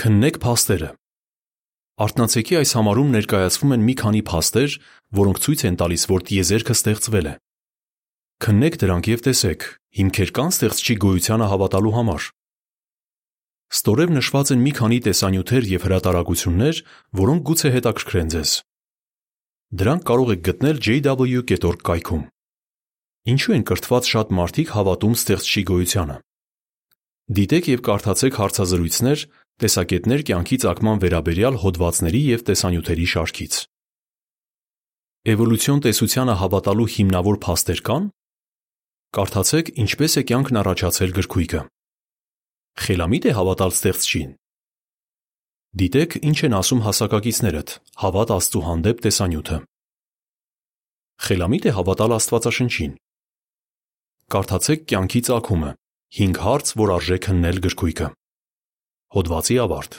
Քննեք փաստերը։ Արթնացեկի այս համարում ներկայացվում են մի քանի փաստեր, որոնք ցույց են տալիս, որ տիեզերքը ստեղծվել է։ Քննեք դրանք եւ տեսեք՝ հիմքեր կան ստեղծչի գոյությանը հավատալու համար։ Ստորև նշված են մի քանի տեսանյութեր եւ հրատարակություններ, որոնք գուցե հետաքրքրեն ձեզ։ Դրանք կարող եք գտնել jw.org կայքում։ Ինչու են կրթված շատ մարդիկ հավատում ստեղծչի գոյությանը։ Դիտեք եւ կարդացեք հարցազրույցներ, տեսակետներ կյանքի ծագման վերաբերյալ հոդվածների եւ տեսանյութերի շարքից։ Էվոլյուցիոն տեսությանը հավատալու հիմնավոր փաստեր կան։ Կարդացեք Ինչպես է կյանքն առաջացել գրքույկը։ Խելամիտ է հավատալ ստեղծչին։ Դիտեք ինչ են ասում հասակակիցներդ հավատ Աստծո հանդեպ տեսանյութը։ Խելամիտ է հավատալ Աստվածաշնչին։ Կարդացեք կյանքի ծագումը 5 հարց, որ արժե քննել գրքույկը։ Հոդվացի ավարտ։